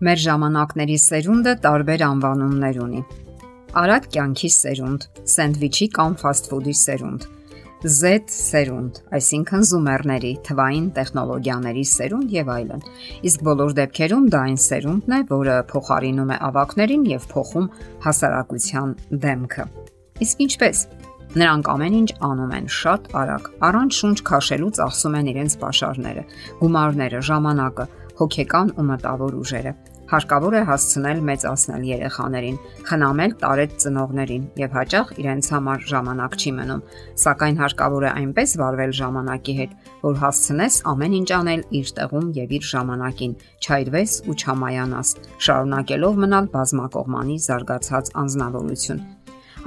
Մեր ժամանակների սերունդը տարբեր անվանումներ ունի։ Արագ կյանքի սերունդ, սենդվիչի կամ ֆասթ ֆուդի սերունդ, Z սերունդ, այսինքն զումերների, թվային տեխնոլոգիաների սերունդ եւ այլն։ Իսկ բոլոր դեպքերում դա այն սերունդն է, որը փոխարինում է ավակներին եւ փոխում հասարակության դեմքը։ Իսկ ինչպես Նրանք ամեն ինչ անում են շատ արագ, առանց շունչ քաշելու ծախսում են իրենց pašարները, գումարները, ժամանակը, հոգեկան ու մտավոր ուժերը։ Հարկավոր է հասցնել մեծացնել երեխաներին, խնամել տարեց ծնողներին եւ հաճախ իրենց համար ժամանակ չի մնում, սակայն հարկավոր է այնպես վարվել ժամանակի հետ, որ հասցնես ամեն ինչ անել իր տեղում եւ իր ժամանակին, չայրվես ու չամայանաս, շարունակելով մնալ բազմակողմանի զարգացած անznավորություն։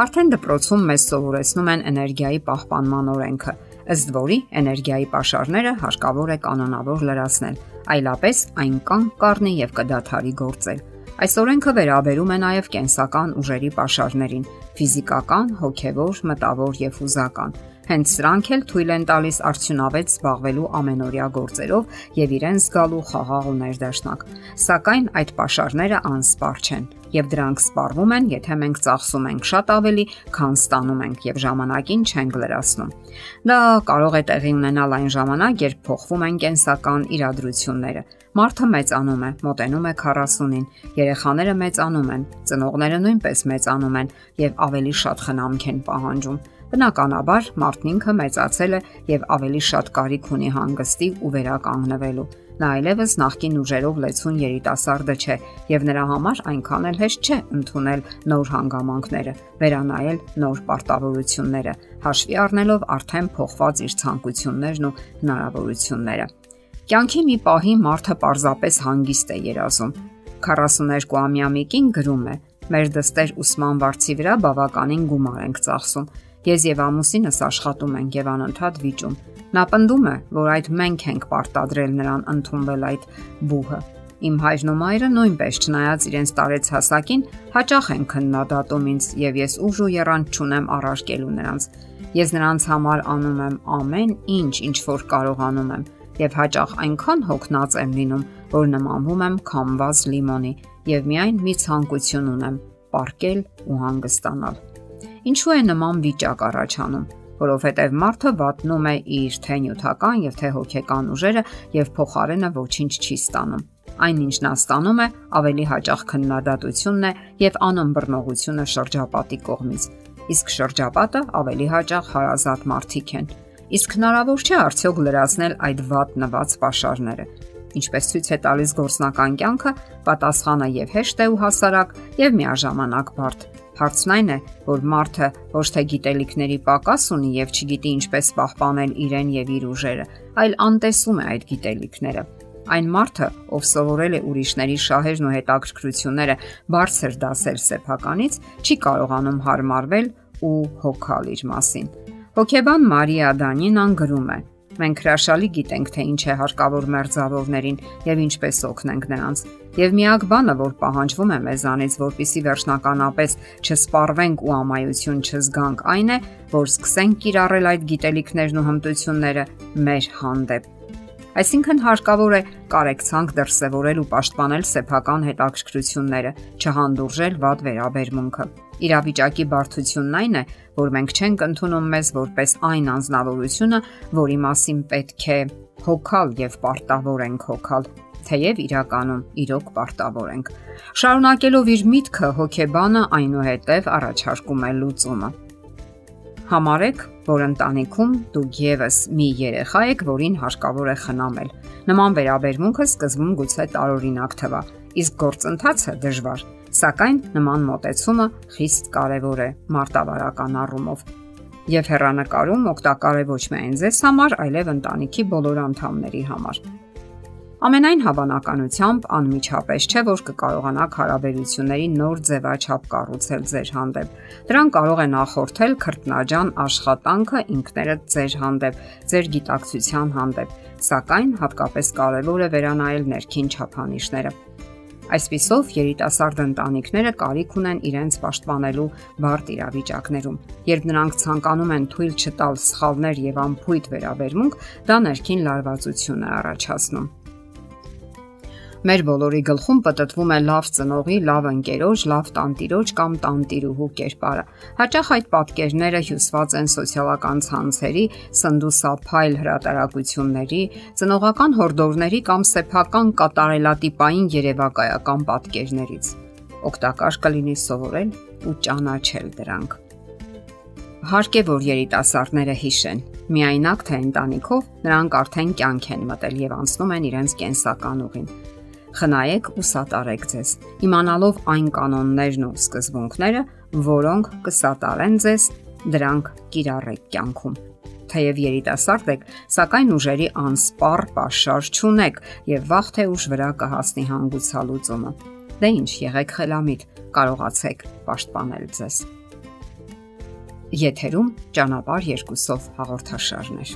Արդեն դպրոցում մեզ սովորեցնում են էներգիայի պահպանման օրենքը, ըստ որի էներգիայի pašարները հարկավոր է կանոնավոր լրացնել, այլապես այն կան կառնի եւ կդադարի գործել։ Այս օրենքը վերաբերում է նաև կենսական ուժերի pašարներին՝ ֆիզիկական, հոգևոր, մտավոր եւ հուզական։ Հենց սրանք էլ թույլ են տալիս արդյունավետ զբաղվելու ամենօրյա գործերով եւ իրեն զգալու խաղաղ ու ներդաշնակ։ Սակայն այդ pašարները անսպար չեն եւ դրանք սպառվում են, եթե մենք ծախսում ենք շատ ավելի, քան ստանում ենք եւ ժամանակին չենք լրացնում։ Դա կարող է տեղի ունենալ այն ժամանակ, երբ փոխվում են կենսական իրադրությունները։ Մարդը մեծանում է, մոտենում է 40-ին, երեխաները մեծանում են, ծնողները նույնպես մեծանում են եւ ավելի շատ խնամք են պահանջում։ Բնականաբար մարդն ինքը մեծացել է եւ ավելի շատ կարիք ունի հանգստի ու վերականգնվելու։ Նա այլևս նախկին ուժերով լեցուն երիտասարդը չէ եւ նրա համար այնքան էլ հեշտ չէ ընդունել նոր հանգամանքները, վերանայել նոր պարտավորությունները, հաշվի առնելով արդեն փոխված իր ցանկություններն ու հնարավորությունները։ Կյանքի մի պահի մարդը պարզապես հանգիստ է երազում։ 42-ամյա Միկին գրում է. Մեր դստեր ուսման վարձի վրա բավականին գումար ենք ծախսում Ես եւ ամուսինս աշխատում ենք եւ անընդհատ վիճում։ Նա պնդում է, որ այդ մենք ենք պարտադրել նրան ընդունվել այդ բուհը։ Իմ հայրն ու մայրը նույնպես չնայած իրենց տարեց հասակին, հաճախ են քննադատում ինձ եւ ես ուժ ու երանց չունեմ առարկելու նրանց։ Ես նրանց համար անում եմ ամեն ինչ, ինչ որ կարողանում եմ եւ հաճախ այնքան հոգնած եմ լինում, որ նմանվում եմ քամված լիմոնի եւ միայն մի ցանկություն ունեմ՝ պարկել ու հանգստանալ։ Ինչու է նման վիճակ առաջանում, որովհետև մարդը վատնում է իր թե նյութական եւ թե հոգեկան ուժերը եւ փոխարենը ոչինչ չի ստանում։ Այնինչ նա ստանում է ավելի հաճախ քննադատությունն է եւ անըմբռնողությունը շրջապատի կողմից։ Իսկ շրջապատը ավելի հաճախ հարազատ մարդիկ են։ Իսկ հնարավոր չէ արդյոք լրացնել այդ վատ նված pašարները։ Ինչպես ցույց է տալիս գործնական կյանքը, պատասխանը եւ հեշտ է ու հասարակ եւ միաժամանակ բարդ։ Հարցն այն է, որ մարդը ոչ թե գիտելիքների պակաս ունի եւ չգիտի ինչպես պահպանել իրեն եւ իր ուժերը, այլ անտեսում է այդ գիտելիքները։ Այն մարդը, ով սովորել է ուրիշների շահերն ու հետաքրքրությունները բարձր դասել սեփականից, չի կարողանում հարմարվել ու հոգալ իր մասին։ Հոգեբան Մարիա Դանինան գրում է. Մենք հրաշալի գիտենք, թե ինչ է հարկավոր մերձավորներին եւ ինչպես օգնենք նրանց։ Եվ միակ բանը, որ պահանջվում է մեզանից, որpիսի վերջնականապես չսպառվենք ու ամայություն չզգանք, այն է, որ սկսենք կիրառել այդ գիտելիքներն ու հմտությունները մեր հանդեպ Այսինքն հարկավոր է կարեկցանք դրսևորել ու պաշտպանել սեփական հետաքրքրությունները, չհանդուրժել վատ վերաբերմունքը։ Իրավիճակի բարդությունն այն է, որ մենք չենք ընդունում մեզ որպես այն անznավորությունը, որի մասին պետք է հոգալ եւ պարտավոր ենք հոգալ թեև իրականում իրոք պարտավոր ենք։ Շարունակելով իր միտքը հոգեբանը այնուհետև առաջարկում է լուծումը։ Համարեք, որ ընտանիքում դուք եւս մի երեխա եք, որին հարկավոր է խնամել։ Նման վերաբերմունքը սկզբում գուցե տարօրինակ թվա, իսկ գործընթացը դժվար, սակայն նման մոտեցումը խիստ կարևոր է մարտավարական առումով։ Եվ հերանեկարում օգտակար է ոչ միայն ձեզ համար, այլև ընտանիքի բոլոր անդամների համար։ Ամենայն հավանականությամբ անմիջապես չէ, որ կկարողանաք հարաբերությունների նոր ձևաչափ կառուցել ձեր հանդեպ։ Դրան կարող է նախորդել քրտնաջան աշխատանքը ինքներդ ձեր հանդեպ, ձեր գիտակցության հանդեպ, սակայն հատկապես կարևոր է վերանայել ներքին չափանիշները։ Այսպիսով երիտասարդ ընտանիքները կարիք ունեն իրենց պաշտպանելու բարդ իրավիճակներում։ Երբ նրանք ցանկանում են թույլ չտալ սխալներ եւ անփույթ վերաբերմունք, դա ներքին լարվածություն է առաջացնում։ Մեր բոլորի գլխում պատտվում է լավ ծնողի, լավ ընկերոջ, լավ տանտիրոջ կամ տանտիրուհու կերպարը։ Հաճախ այդ պատկերները հյուսված են սոցիալական ցանցերի, սնդուսափայլ հրատարակությունների, ծնողական հորդորների կամ սեփական կատարելատիպային երևակայական պատկերներից։ Օգտակար կլինի սովորել ու ճանաչել դրանք։ Հարկ է որ երիտասարդները հիշեն, միայնակ թե ընտանիքով նրանք արդեն կյանք են մտել եւ անցնում են իրենց կենսական ուղին Խնայեք ու սատարեք ձեզ, իմանալով այն կանոններն ու սկզբունքները, որոնք կսատարեն ձեզ, դրանք կիրառեք կյանքում թեև երիտասարդ եք, սակայն ուժերի անսպառ pašար չունեք եւ վաղ թե ուշ վրա կհասնի հանգուցալուծումը։ Դե ինչ, եղեք խելամիտ, կարողացեք պաշտպանել ձեզ։ Եթերում ճանապարհ երկուսով հաղորդաշարներ։